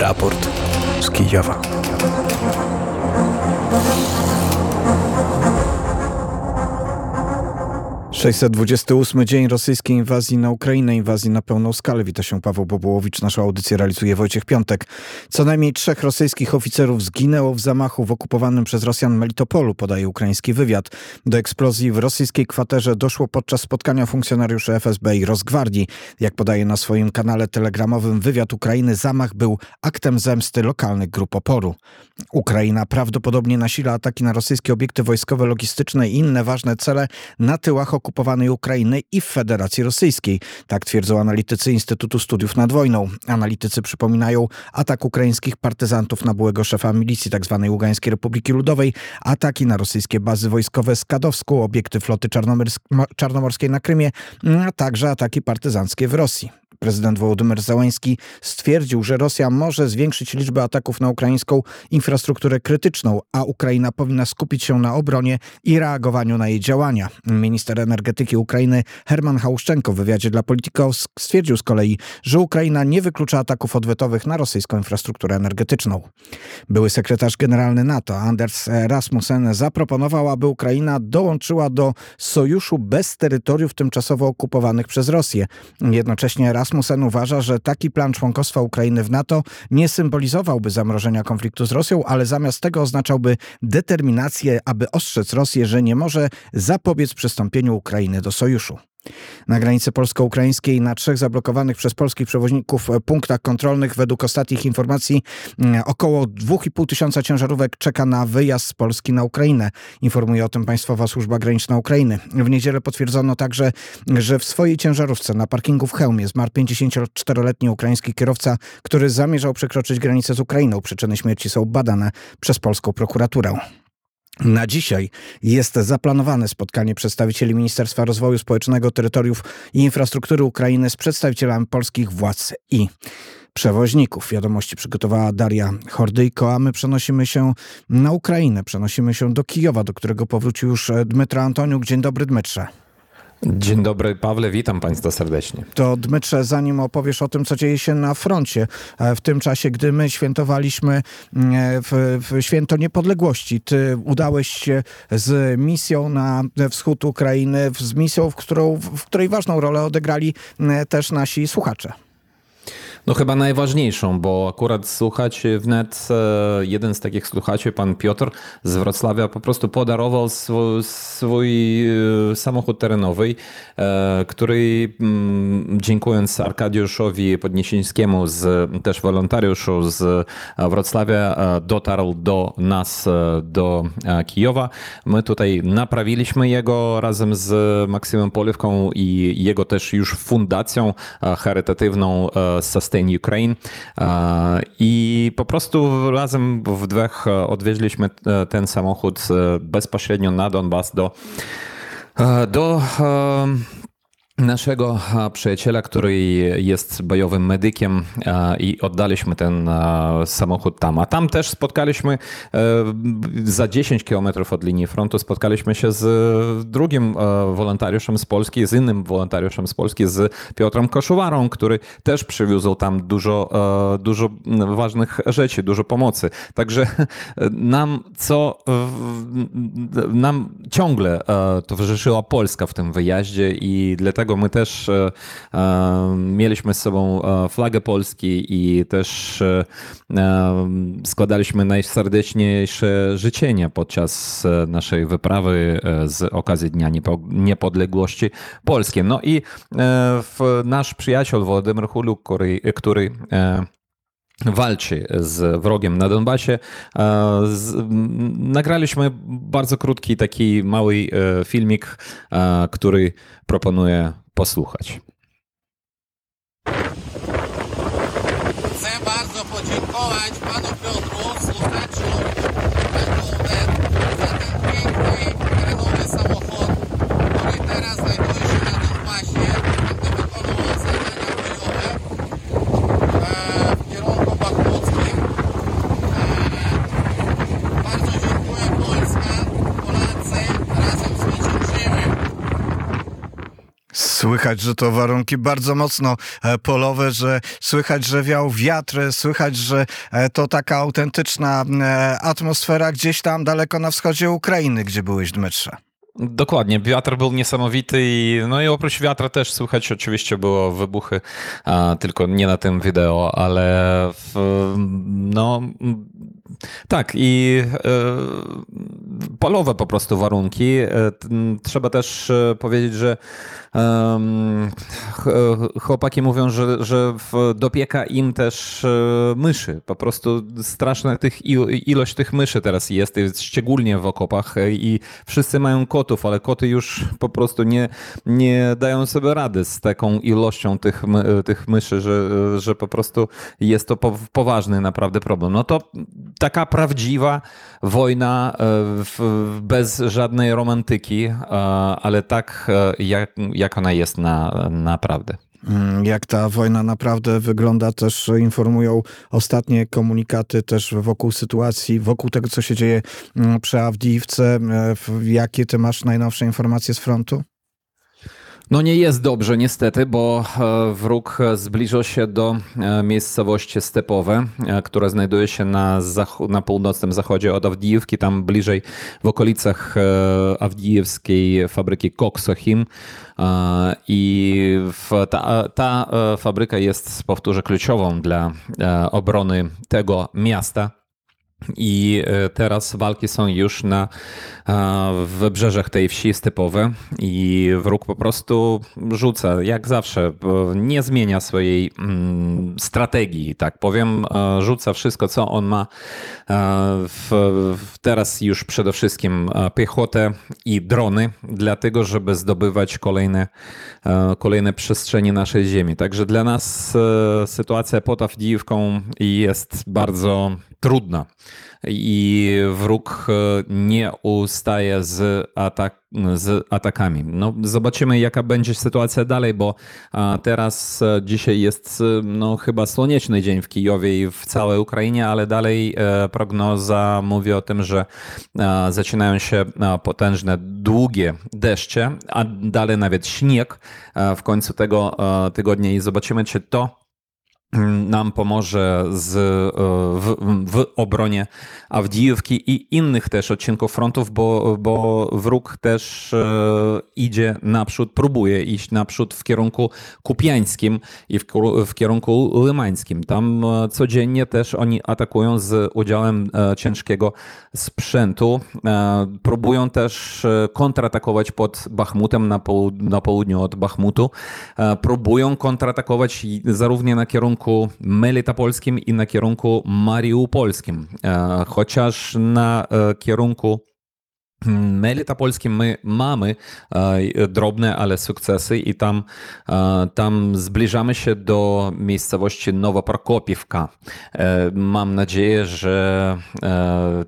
Raport z Kijowa. 628 dzień rosyjskiej inwazji na Ukrainę, inwazji na pełną skalę. Wita się Paweł Bobułowicz. Naszą audycję realizuje Wojciech Piątek. Co najmniej trzech rosyjskich oficerów zginęło w zamachu w okupowanym przez Rosjan Melitopolu, podaje ukraiński wywiad. Do eksplozji w rosyjskiej kwaterze doszło podczas spotkania funkcjonariuszy FSB i Rosgwardii. Jak podaje na swoim kanale telegramowym wywiad Ukrainy, zamach był aktem zemsty lokalnych grup oporu. Ukraina prawdopodobnie nasila ataki na rosyjskie obiekty wojskowe, logistyczne i inne ważne cele na tyłach okupowanych okupowanej Ukrainy i w Federacji Rosyjskiej. Tak twierdzą analitycy Instytutu Studiów nad Wojną. Analitycy przypominają atak ukraińskich partyzantów na byłego szefa milicji tzw. Ługańskiej Republiki Ludowej, ataki na rosyjskie bazy wojskowe Skadowską, obiekty floty czarnomorskiej na Krymie, a także ataki partyzanckie w Rosji. Prezydent Wołodymyr Załański stwierdził, że Rosja może zwiększyć liczbę ataków na ukraińską infrastrukturę krytyczną, a Ukraina powinna skupić się na obronie i reagowaniu na jej działania. Minister energetyki Ukrainy Herman Hałuszczenko w wywiadzie dla Politico stwierdził z kolei, że Ukraina nie wyklucza ataków odwetowych na rosyjską infrastrukturę energetyczną. Były sekretarz generalny NATO Anders Rasmussen zaproponował, aby Ukraina dołączyła do sojuszu bez terytoriów tymczasowo okupowanych przez Rosję. Jednocześnie Rasmussen uważa, że taki plan członkostwa Ukrainy w NATO nie symbolizowałby zamrożenia konfliktu z Rosją, ale zamiast tego oznaczałby determinację, aby ostrzec Rosję, że nie może zapobiec przystąpieniu Ukrainy do sojuszu. Na granicy polsko-ukraińskiej na trzech zablokowanych przez polskich przewoźników punktach kontrolnych według ostatnich informacji mm, około 2,5 tysiąca ciężarówek czeka na wyjazd z Polski na Ukrainę. Informuje o tym Państwowa Służba Graniczna Ukrainy. W niedzielę potwierdzono także, że w swojej ciężarówce na parkingu w Chełmie zmarł 54-letni ukraiński kierowca, który zamierzał przekroczyć granicę z Ukrainą. Przyczyny śmierci są badane przez polską prokuraturę. Na dzisiaj jest zaplanowane spotkanie przedstawicieli Ministerstwa Rozwoju Społecznego, Terytoriów i Infrastruktury Ukrainy z przedstawicielami polskich władz i przewoźników. Wiadomości przygotowała Daria Hordyjko, a my przenosimy się na Ukrainę, przenosimy się do Kijowa, do którego powrócił już Dmytro Antoniuk. Dzień dobry Dmytrze. Dzień dobry, Pawle, witam Państwa serdecznie. To Dmytrze, zanim opowiesz o tym, co dzieje się na froncie, e, w tym czasie, gdy my świętowaliśmy mm, e, w, w święto niepodległości, ty udałeś się z misją na wschód Ukrainy, z misją, w, którą, w której ważną rolę odegrali mm, też nasi słuchacze. No chyba najważniejszą, bo akurat słuchać wnet, e, jeden z takich słuchaczy, pan Piotr z Wrocławia po prostu podarował swój, swój e, samochód terenowy, e, który mm, dziękując Arkadiuszowi Podniesińskiemu, z, też wolontariuszu z Wrocławia, dotarł do nas, do Kijowa. My tutaj naprawiliśmy jego razem z Maksymem Polewką i jego też już fundacją charytatywną Sustain Sustain Ukraine. I po prostu razem w dwóch odwieźliśmy ten samochód bezpośrednio na Donbas do do naszego przyjaciela, który jest bojowym medykiem i oddaliśmy ten samochód tam. A tam też spotkaliśmy e, za 10 kilometrów od linii frontu spotkaliśmy się z drugim e, wolontariuszem z Polski, z innym wolontariuszem z Polski, z Piotrem Koszuwarą, który też przywiózł tam dużo, e, dużo ważnych rzeczy, dużo pomocy. Także nam co nam ciągle towarzyszyła Polska w tym wyjaździe i dlatego my też e, e, mieliśmy z sobą e, flagę Polski i też składaliśmy najserdeczniejsze życzenia podczas naszej wyprawy z okazji Dnia Niepodległości Polskiej. No i nasz przyjaciel Władimir Huluk, który, który walczy z wrogiem na Donbasie. Nagraliśmy bardzo krótki, taki mały filmik, który proponuję posłuchać. Chcę bardzo podziękować panu Piotrу, słuchaczu za ten piękny, terenowy samochód, który teraz znajduje się na Donbasie, będę wykonywał zadania bojowe e, w kierunku bachmuckim. E, bardzo dziękuję Polska, Polacy razem zwyciężymy. Słychać, że to warunki bardzo mocno e, polowe, że słychać, że wiał wiatr, słychać, że e, to taka autentyczna e, atmosfera gdzieś tam daleko na wschodzie Ukrainy, gdzie byłeś, Dmytrze. Dokładnie, wiatr był niesamowity i no i oprócz wiatra też słychać oczywiście było wybuchy, tylko nie na tym wideo, ale w, no tak i e, polowe po prostu warunki. E, trzeba też e, powiedzieć, że chłopaki mówią, że, że dopieka im też myszy. Po prostu straszna tych, ilość tych myszy teraz jest, szczególnie w okopach i wszyscy mają kotów, ale koty już po prostu nie, nie dają sobie rady z taką ilością tych, tych myszy, że, że po prostu jest to poważny naprawdę problem. No to taka prawdziwa wojna e, bez żadnej romantyki, e, ale tak e, jak, jak ona jest na, naprawdę. Mm, jak ta wojna naprawdę wygląda, też informują ostatnie komunikaty też wokół sytuacji, wokół tego, co się dzieje mm, przy Awdijiwce. Jakie ty masz najnowsze informacje z frontu? No nie jest dobrze niestety, bo e, wróg zbliża się do e, miejscowości stepowe, e, która znajduje się na, na północnym zachodzie od Awdijewki, tam bliżej w okolicach awdijewskiej fabryki Koksochim. I ta, ta fabryka jest, powtórzę, kluczową dla obrony tego miasta. I e, teraz walki są już na wybrzeżach tej wsi stepowe i wróg po prostu rzuca, jak zawsze, nie zmienia swojej mm, strategii, tak powiem, e, rzuca wszystko, co on ma w, teraz już przede wszystkim piechotę i drony, dlatego, żeby zdobywać kolejne, kolejne przestrzenie naszej ziemi. Także dla nas e, sytuacja pod Awdijiwką jest bardzo trudna i wróg e, nie ustaje z, atak, z atakami. No, zobaczymy, jaka będzie sytuacja dalej, bo teraz e, dzisiaj jest e, no, chyba słoneczny dzień w Kijowie i w całej Ukrainie, ale dalej prognoza mówi o tym, że zaczynają się potężne, długie deszcze, a dalej nawet śnieg w końcu tego tygodnia i zobaczymy, czy to nam pomoże z, e, w, w, obronie Awdijówki i innych też odcinków frontów, bo, bo wróg też e, idzie naprzód, próbuje iść naprzód w kierunku kupiańskim i w, w kierunku lymańskim. Tam e, codziennie też oni atakują z udziałem ciężkiego sprzętu. Próbują też kontratakować pod Bachmutem na, na południu od Bachmutu. Próbują kontratakować zarówno na kierunku kierunku Melitopolskim i na kierunku Mariupolskim. E, chociaż na e, kierunku Melitopolskim my mamy e, drobne, ale sukcesy i tam, e, tam zbliżamy się do miejscowości Nowoprokopiewka. E, mam nadzieję, że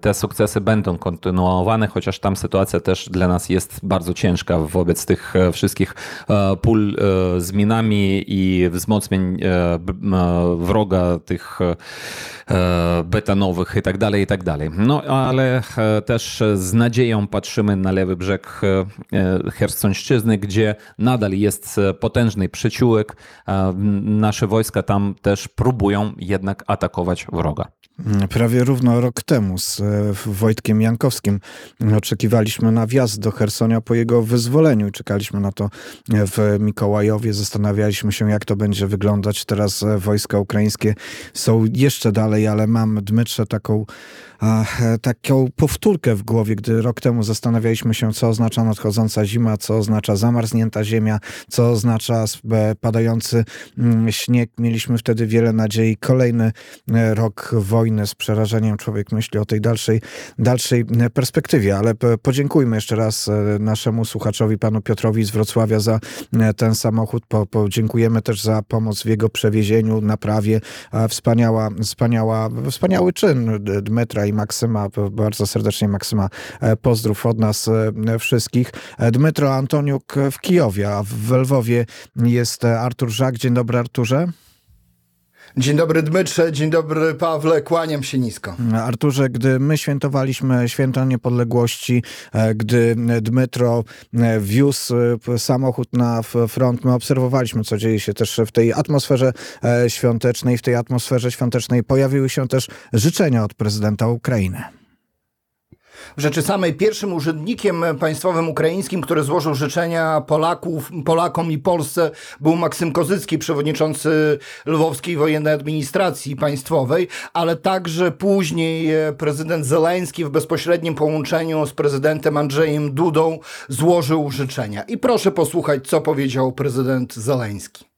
te sukcesy będą kontynuowane, chociaż tam sytuacja też dla nas jest bardzo ciężka wobec tych wszystkich pól z minami i wzmocnień wroga tych betonowych i tak dalej, i tak dalej. No ale też z nadzieją patrzymy na lewy brzeg e, e, Hersońszczyzny, gdzie nadal jest e, potężny przyciółek. Nasze wojska tam też próbują jednak atakować wroga. Prawie równo rok temu z Wojtkiem Jankowskim oczekiwaliśmy na wjazd do Hersonia po jego wyzwoleniu. Czekaliśmy na to w Mikołajowie. Zastanawialiśmy się, jak to będzie wyglądać. Teraz wojska ukraińskie są jeszcze dalej, ale mam, Dmytrze, taką taką powtórkę w głowie, gdy rok temu zastanawialiśmy się, co oznacza nadchodząca zima, co oznacza zamarznięta ziemia, co oznacza padający mm, śnieg. Mieliśmy wtedy wiele nadziei. Kolejny e, rok wojny z przerażeniem. Człowiek myśli o tej dalszej, dalszej e, perspektywie, ale podziękujmy jeszcze raz e, naszemu słuchaczowi, panu Piotrowi z Wrocławia za ten samochód. Podziękujemy też za pomoc w jego przewiezieniu, naprawie. Wspaniała, wspaniała, wspaniały czyn Dmetra i Maksyma, bardzo serdecznie Maksyma, e, pozdrów od nas e, wszystkich. E, Dmytro Antoniuk w Kijowie, a w Lwowie jest Artur Żak. Dzień dobry Arturze. Dzień dobry Dmytrze, dzień dobry Pawle, kłaniam się nisko. Arturze, gdy my świętowaliśmy święto niepodległości, e, gdy Dmytro e, wiózł e, samochód na front, my obserwowaliśmy, co dzieje się też w tej atmosferze świątecznej. W tej atmosferze świątecznej pojawiły się też życzenia od prezydenta Ukrainy. Rzeczy samej pierwszym urzędnikiem państwowym ukraińskim, który złożył życzenia Polaków, Polakom i Polsce był Maksym Kozycki, przewodniczący Lwowskiej Wojennej Administracji Państwowej, ale także później e, prezydent Zeleński w bezpośrednim połączeniu z prezydentem Andrzejem Dudą złożył życzenia. I proszę posłuchać, co powiedział prezydent Zeleński.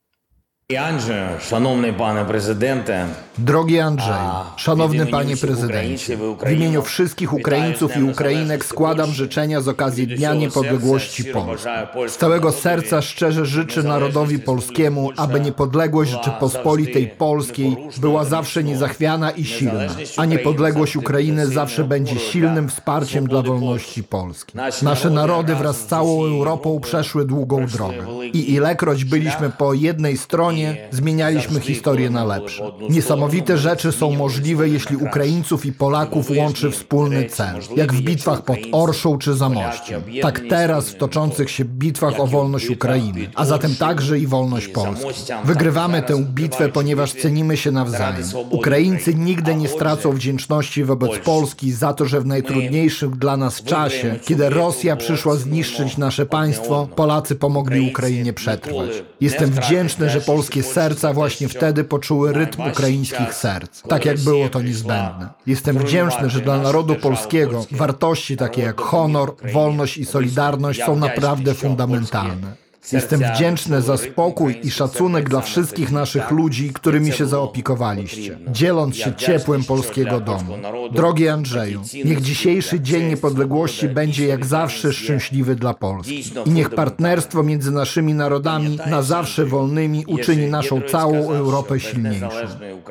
Drogi Andrzej, szanowny panie prezydencie, w imieniu wszystkich Ukraińców i Ukrainek składam życzenia z okazji Dnia Niepodległości Polski. Z całego serca szczerze życzę narodowi polskiemu, aby niepodległość Rzeczypospolitej Polskiej była zawsze niezachwiana i silna, a niepodległość Ukrainy zawsze będzie silnym wsparciem dla wolności Polski. Nasze narody wraz z całą Europą przeszły długą drogę. i ilekroć byliśmy po jednej stronie, stronie, zmienialiśmy historię na lepsze. Niesamowite rzeczy są możliwe, jeśli Ukraińców i Polaków łączy wspólny cel, jak w bitwach pod Orszą czy Zamościem, tak teraz w toczących się bitwach o wolność Ukrainy, a zatem także i wolność Polski. Wygrywamy tę bitwę, ponieważ cenimy się nawzajem. Ukraińcy nigdy nie stracą wdzięczności wobec Polski za to, że w najtrudniejszym dla nas czasie, kiedy Rosja przyszła zniszczyć nasze państwo, Polacy pomogli Ukrainie przetrwać. Jestem wdzięczny, że Polska polskie serca właśnie wtedy poczuły rytm ukraińskich serc, tak jak było to niezbędne. Jestem wdzięczny, że dla narodu polskiego wartości takie jak honor, wolność i solidarność są naprawdę fundamentalne. Jestem wdzięczny za spokój i szacunek dla wszystkich naszych ludzi, którymi się zaopiekowaliście, dzieląc się ciepłem polskiego domu. Drogi Andrzeju, niech dzisiejszy Dzień Niepodległości będzie jak zawsze szczęśliwy dla Polski. I niech partnerstwo między naszymi narodami na zawsze wolnymi uczyni naszą całą Europę silniejszą.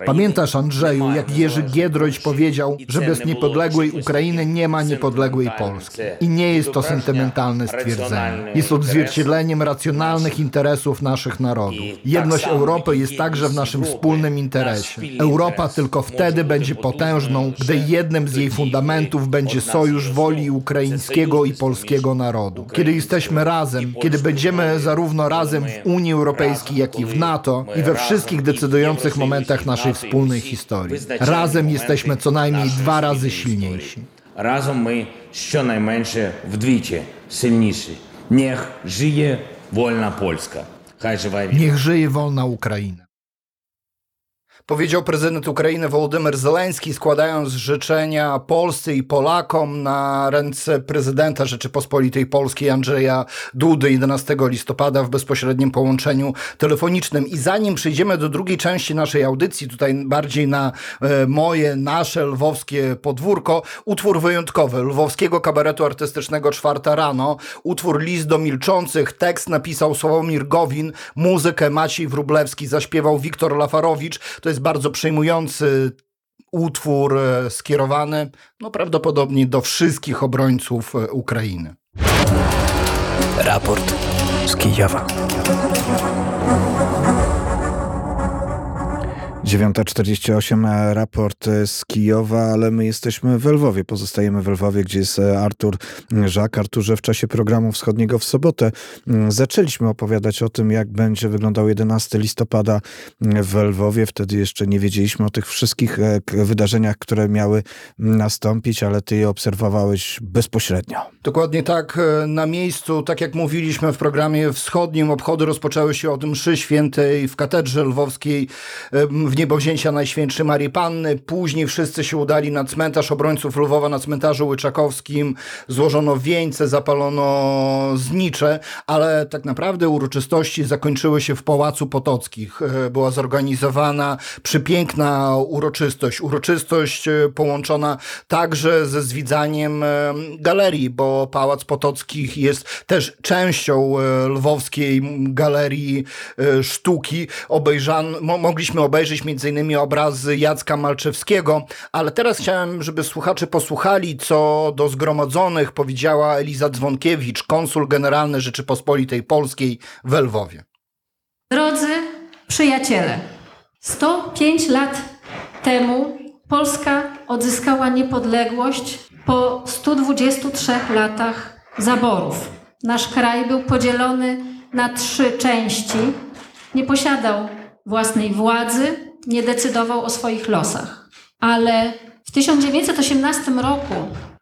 Pamiętasz, Andrzeju, jak Jerzy Giedroyć powiedział, że bez niepodległej Ukrainy nie ma niepodległej Polski. I nie jest to sentymentalne stwierdzenie. Jest odzwierciedleniem racjonalności naszych interesów naszych narodów. I tak Jedność samo Europy jak jest także w jedność naszym Europy, wspólnym nasz interesie. wspólny Europa interes tylko może wtedy być będzie potężny, potężną, że gdy jednym z jej wtedy fundamentów będzie od nas sojusz jest woli to, ukraińskiego że i sojusz polskiego jest narodu. Kiedy ukraińskiego jesteśmy i razem, kiedy polskiego będziemy narodu, zarówno kiedy razem my w Unii Europejskiej, jak i w razem, NATO my i we razem wszystkich i w decydujących Eurosojuszu, momentach i w naszej NATO, i wspólnej всі historii. визначальні Razem моменти jesteśmy co najmniej нашої dwa razy спільної silniejsi. історії. Разом ми щонайменше вдвічі сильніші. Нех жиє Wolna Polska. Haj żywa Niech żyje wolna Ukraina. Powiedział prezydent Ukrainy Wołodymyr Zeleński, składając życzenia Polsce i Polakom na ręce prezydenta Rzeczypospolitej Polskiej Andrzeja Dudy 11 listopada w bezpośrednim połączeniu telefonicznym. I zanim przejdziemy do drugiej części naszej audycji, tutaj bardziej na e, moje, nasze lwowskie podwórko, utwór wyjątkowy lwowskiego kabaretu artystycznego Czwarta Rano, utwór List do Milczących, tekst napisał Sławomir Gowin, muzykę Maciej Wróblewski, zaśpiewał Wiktor Lafarowicz. To jest bardzo przejmujący utwór e, skierowany no, prawdopodobnie do wszystkich obrońców e, Ukrainy. Raport z Kijowa. 9.48, e, raport z Kijowa, ale my jesteśmy w Lwowie. Pozostajemy w Lwowie, gdzie jest e, Artur Żak. Arturze, w czasie programu wschodniego w sobotę mm, zaczęliśmy opowiadać o tym, jak będzie wyglądał 11 listopada w Lwowie. Wtedy jeszcze nie wiedzieliśmy o tych wszystkich e, wydarzeniach, które miały nastąpić, ale ty je obserwowałeś bezpośrednio. Dokładnie tak, e, na miejscu, tak jak mówiliśmy w programie wschodnim, obchody rozpoczęły się od mszy świętej w katedrze lwowskiej w niebowzięcia Najświętszej Marii Panny. Później wszyscy się udali na cmentarz obrońców Lwowa, na cmentarzu Łyczakowskim. Złożono wieńce, zapalono znicze, ale tak naprawdę uroczystości zakończyły się w Pałacu Potockich. E, Była zorganizowana przepiękna uroczystość. Uroczystość e, połączona także ze zwidzaniem e, galerii, bo Pałac Potockich jest też częścią lwowskiej galerii sztuki. Obejrzan, mo, mogliśmy obejrzeć m.in. obrazy Jacka Malczewskiego, ale teraz chciałem, żeby słuchacze posłuchali, co do zgromadzonych powiedziała Eliza Dzwonkiewicz, konsul generalny Rzeczypospolitej Polskiej w Lwowie. Drodzy przyjaciele, 105 lat temu Polska odzyskała niepodległość po 123 latach zaborów. Nasz kraj był podzielony na trzy części. Nie posiadał własnej władzy, nie decydował o swoich losach. Ale w 1918 roku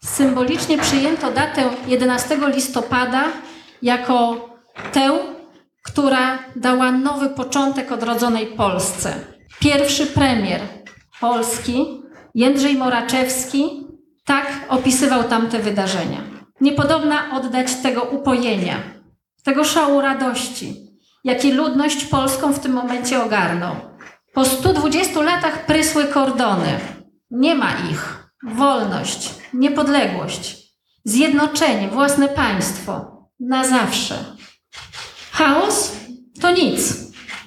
symbolicznie przyjęto datę 11 listopada jako tę, która dała nowy początek odrodzonej Polsce. Pierwszy premier Polski, Jędrzej Moraczewski, tak opisywał tamte wydarzenia. Niepodobna oddać tego upojenia, tego szału radości, jaki ludność polską w tym momencie ogarnął. Po 120 latach prysły kordony. Nie ma ich. Wolność, niepodległość, zjednoczenie, własne państwo. Na zawsze. Chaos to nic.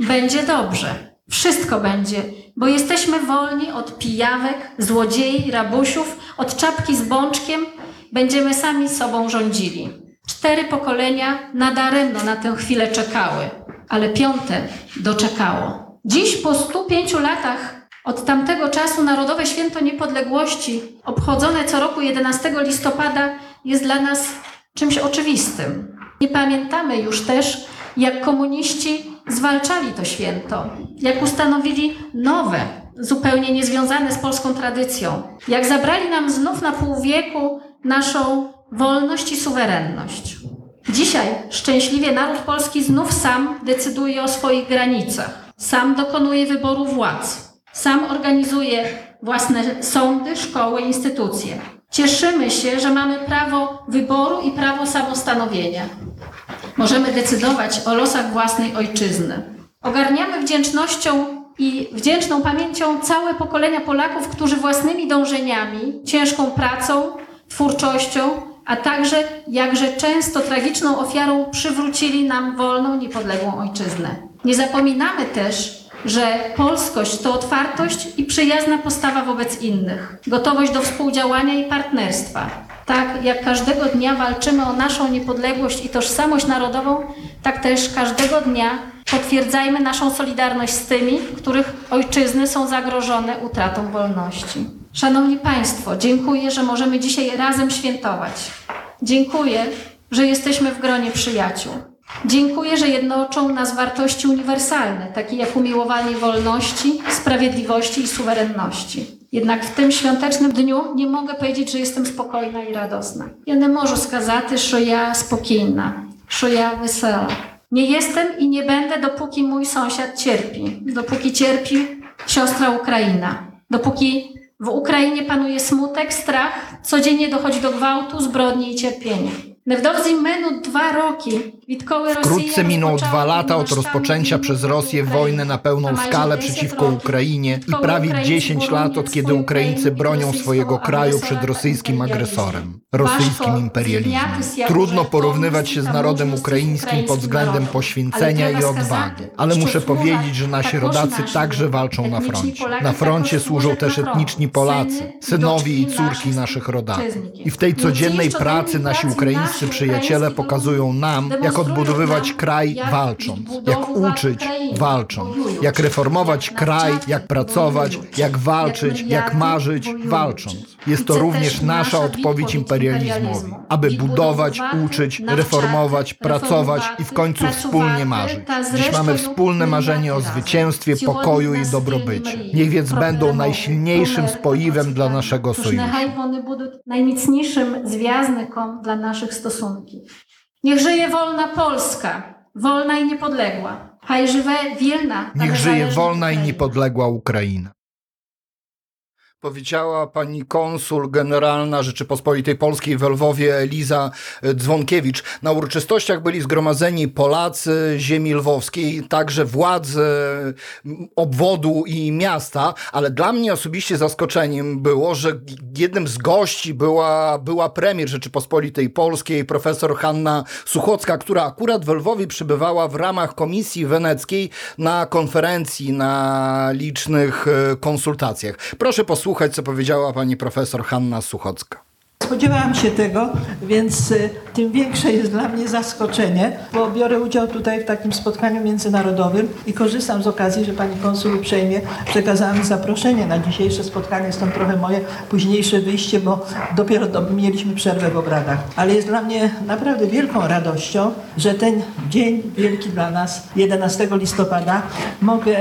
Będzie dobrze. Wszystko będzie, bo jesteśmy wolni od pijawek, złodziei, rabusiów, od czapki z bączkiem. Będziemy sami sobą rządzili. Cztery pokolenia nadaremno na tę chwilę czekały, ale piąte doczekało. Dziś po 105 latach od tamtego czasu Narodowe Święto Niepodległości, obchodzone co roku 11 listopada, jest dla nas czymś oczywistym. Nie pamiętamy już też, jak komuniści zwalczali to święto, jak ustanowili nowe, zupełnie niezwiązane z polską tradycją, jak zabrali nam znów na pół wieku naszą wolność i suwerenność. Dzisiaj szczęśliwie naród polski znów sam decyduje o swoich granicach, sam dokonuje wyboru władz, sam organizuje własne sądy, szkoły, instytucje. Cieszymy się, że mamy prawo wyboru i prawo samostanowienia. Możemy decydować o losach własnej ojczyzny. Ogarniamy wdzięcznością i wdzięczną pamięcią całe pokolenia Polaków, którzy własnymi dążeniami, ciężką pracą, twórczością, a także jakże często tragiczną ofiarą przywrócili nam wolną, niepodległą ojczyznę. Nie zapominamy też, że polskość to otwartość i przyjazna postawa wobec innych, gotowość do współdziałania i partnerstwa. Tak jak każdego dnia walczymy o naszą niepodległość i tożsamość narodową, tak też każdego dnia potwierdzajmy naszą solidarność z tymi, których ojczyzny są zagrożone utratą wolności. Szanowni Państwo, dziękuję, że możemy dzisiaj razem świętować. Dziękuję, że jesteśmy w gronie przyjaciół. Dziękuję, że jednoczą nas wartości uniwersalne, takie jak umiłowanie wolności, sprawiedliwości i suwerenności. Jednak w tym świątecznym dniu nie mogę powiedzieć, że jestem spokojna i radosna. Ja nie mogę skazać, że ja spokojna, że ja wesela. Nie jestem i nie będę, dopóki mój sąsiad cierpi, dopóki cierpi siostra Ukraina, dopóki w Ukrainie panuje smutek, strach, codziennie dochodzi do gwałtu, zbrodni i cierpienia. Nerwdowzi menu dwa roki. Witkoły Wkrótce miną dwa lata od rozpoczęcia przez Rosję wojny na pełną skalę przeciwko Ukrainie i prawie 10 lat od kiedy Ukraińcy bronią swojego kraju przed rosyjskim agresorem, rosyjskim imperializmem. Trudno porównywać się z narodem ukraińskim pod względem poświęcenia i odwagi, ale muszę powiedzieć, że nasi rodacy także walczą na froncie. Na froncie służą też etniczni Polacy, synowie i córki naszych rodaków. I w tej codziennej pracy nasi ukraińscy Ukraińscy przyjaciele pokazują nam, jak odbudowywać kraj walcząc, jak uczyć walcząc, jak reformować kraj, jak pracować, jak walczyć, jak marzyć walcząc. Jest to również nasza odpowiedź imperializmowi, aby budować, uczyć, reformować, pracować i w końcu wspólnie marzyć. Dziś mamy wspólne marzenie o zwycięstwie, pokoju i dobrobycie. Niech więc będą najsilniejszym spoiwem dla naszego sojuszu. Niechaj będą najmocniejszym związkiem dla naszych stosunków. Niech żyje wolna Polska, wolna i niepodległa. Haj żywe Wielna. ta Niech żyje wolna i niepodległa Ukraina. Powiedziała pani konsul generalna Rzeczypospolitej Polskiej w Lwowie Eliza Dzwonkiewicz. Na uroczystościach byli zgromadzeni Polacy ziemi lwowskiej, także władze obwodu i miasta, ale dla mnie osobiście zaskoczeniem było, że jednym z gości była, była premier Rzeczypospolitej Polskiej, profesor Hanna Suchocka, która akurat w Lwowie przybywała w ramach Komisji Weneckiej na konferencji, na licznych e, konsultacjach. Proszę posłuchać, co powiedziała pani profesor Hanna Suchocka. spodziewałam się tego, więc y, tym większe jest dla mnie zaskoczenie, bo biorę udział tutaj w takim spotkaniu międzynarodowym i korzystam z okazji, że pani konsul uprzejmie przekazała mi zaproszenie na dzisiejsze spotkanie, stąd trochę moje późniejsze wyjście, bo dopiero do, mieliśmy przerwę w obradach. Ale jest dla mnie naprawdę wielką radością, że ten dzień wielki dla nas, 11 listopada, mogę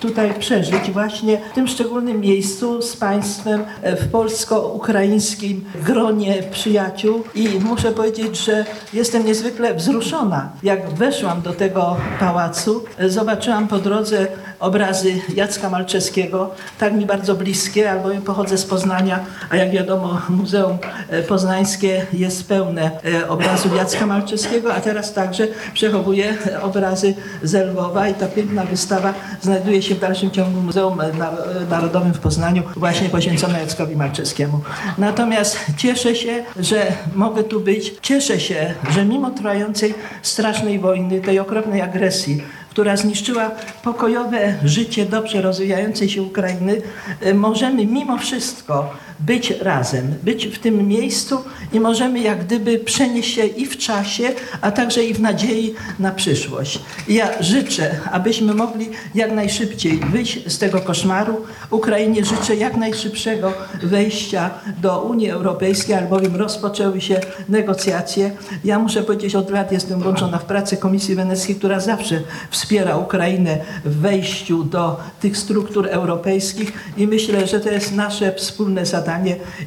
tutaj przeżyć właśnie w tym szczególnym miejscu z Państwem e, w polsko-ukraińskim gronie przyjaciół i muszę powiedzieć, że jestem niezwykle wzruszona. Jak weszłam do tego pałacu, zobaczyłam po drodze obrazy Jacka Malczewskiego, tak mi bardzo bliskie, albowiem pochodzę z Poznania, a jak wiadomo Muzeum e, Poznańskie jest pełne e, obrazów Jacka Malczewskiego, a teraz także przechowuje e, obrazy z Lwowa i ta piękna wystawa znajduje się w dalszym ciągu w Muzeum Nar- Narodowym w Poznaniu, właśnie poświęcona Jackowi Malczewskiemu. Natomiast cieszę się, że mogę tu być. Cieszę się, że mimo trwającej strasznej wojny, tej okropnej agresji, która zniszczyła pokojowe życie dobrze rozwijającej się Ukrainy, e, możemy mimo wszystko być razem, być w tym miejscu i możemy jak gdyby przenieść się i w czasie, a także i w nadziei na przyszłość. I Ja życzę, abyśmy mogli jak najszybciej wyjść z tego koszmaru. Ukrainie życzę jak najszybszego wejścia do Unii Europejskiej, albowiem rozpoczęły się negocjacje. Ja muszę powiedzieć, od lat jestem włączona w pracę Komisji Weneckiej, która zawsze wspiera Ukrainę w wejściu do tych struktur europejskich i myślę, że to jest nasze wspólne zadanie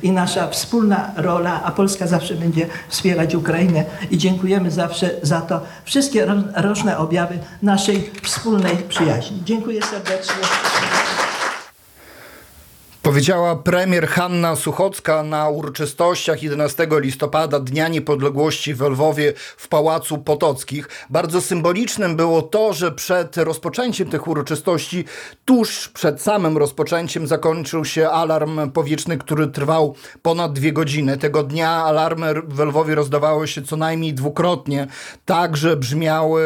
i nasza wspólna rola, a Polska zawsze będzie wspierać Ukrainę i dziękujemy zawsze za to wszystkie ro- roczne objawy naszej wspólnej przyjaźni. Dziękuję serdecznie. Powiedziała premier Hanna Suchocka na uroczystościach 11 listopada Dnia Niepodległości w Lwowie w Pałacu Potockich. Bardzo symbolicznym było to, że przed rozpoczęciem tych uroczystości, tuż przed samym rozpoczęciem zakończył się alarm powietrzny, który trwał ponad dwie godziny. Tego dnia alarmy w Lwowie rozdawały się co najmniej dwukrotnie, tak że brzmiały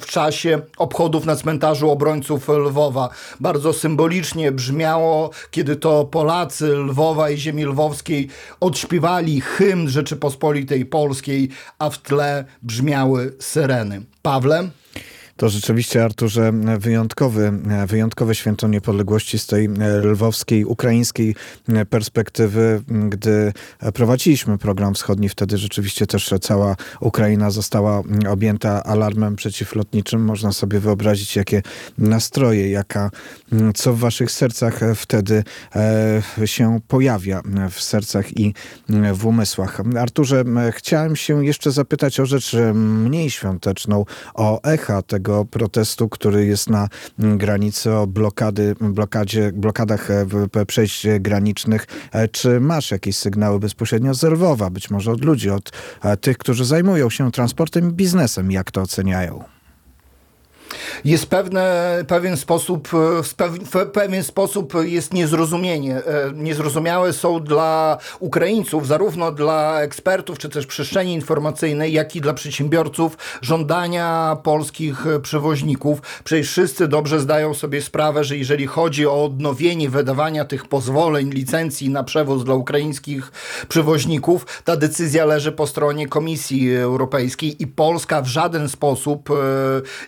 w czasie obchodów na cmentarzu obrońców Lwowa. Bardzo symbolicznie brzmiało, kiedy to Polacy Lwowa i ziemi lwowskiej odśpiewali hymn Rzeczypospolitej Polskiej, a w tle brzmiały syreny. Pawle? To rzeczywiście, Arturze, wyjątkowy, wyjątkowe święto niepodległości z tej e, lwowskiej, ukraińskiej e, perspektywy. Gdy prowadziliśmy program wschodni, wtedy rzeczywiście też cała Ukraina została objęta alarmem przeciwlotniczym. Można sobie wyobrazić, jakie nastroje, jaka, co w waszych sercach wtedy e, się pojawia, w sercach i w umysłach. Arturze, chciałem się jeszcze zapytać o rzecz mniej świąteczną, o echa tego protestu, który jest na granicy, o blokady, blokadzie, blokadach e, przejść granicznych. E, Czy masz jakieś sygnały bezpośrednio z Lwowa, być może od ludzi, od e, tych, którzy zajmują się transportem i biznesem, jak to oceniają? Jest pewne, pewien sposób, e, w pew- w pewien sposób jest niezrozumienie. E, Niezrozumiałe są dla Ukraińców, zarówno dla ekspertów, czy też przestrzeni informacyjnej, jak i dla przedsiębiorców żądania polskich przewoźników. Przecież wszyscy dobrze zdają sobie sprawę, że jeżeli chodzi o odnowienie wydawania tych pozwoleń, licencji na przewóz dla ukraińskich przewoźników, ta decyzja leży po stronie Komisji Europejskiej i Polska w żaden sposób e,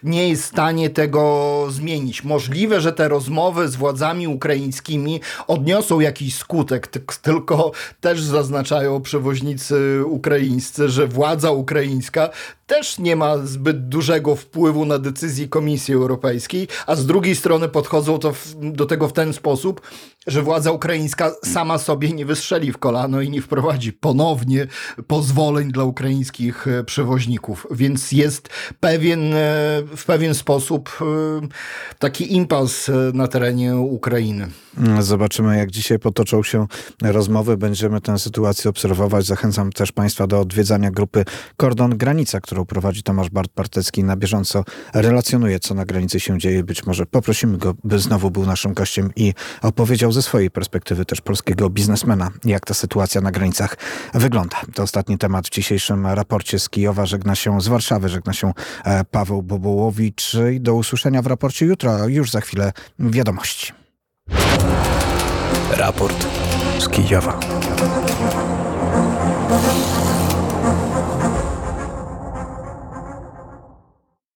nie jest stanie tego zmienić. Możliwe, że te rozmowy z władzami ukraińskimi odniosą jakiś skutek, ty- tylko też zaznaczają przewoźnicy ukraińscy, że władza ukraińska też nie ma zbyt dużego wpływu na decyzje Komisji Europejskiej, a z drugiej strony podchodzą to w, do tego w ten sposób, że władza ukraińska sama sobie nie wystrzeli w kolano i nie wprowadzi ponownie pozwoleń dla ukraińskich e, przewoźników. Więc jest pewien, e, w pewien sposób e, taki impas na terenie Ukrainy. Zobaczymy, jak dzisiaj potoczą się rozmowy. Będziemy tę sytuację obserwować. Zachęcam też Państwa do odwiedzania grupy Kordon Granica, którą prowadzi Tomasz Bart Partecki. Na bieżąco relacjonuje, co na granicy się dzieje. Być może poprosimy go, by znowu był naszym gościem i opowiedział ze swojej perspektywy też polskiego biznesmena, jak ta sytuacja na granicach wygląda. To ostatni temat w dzisiejszym raporcie z Kijowa. Żegna się z Warszawy, żegna się e, Paweł Bobołowicz. I do usłyszenia w raporcie jutro, już za chwilę wiadomości. Raport z Kijowa.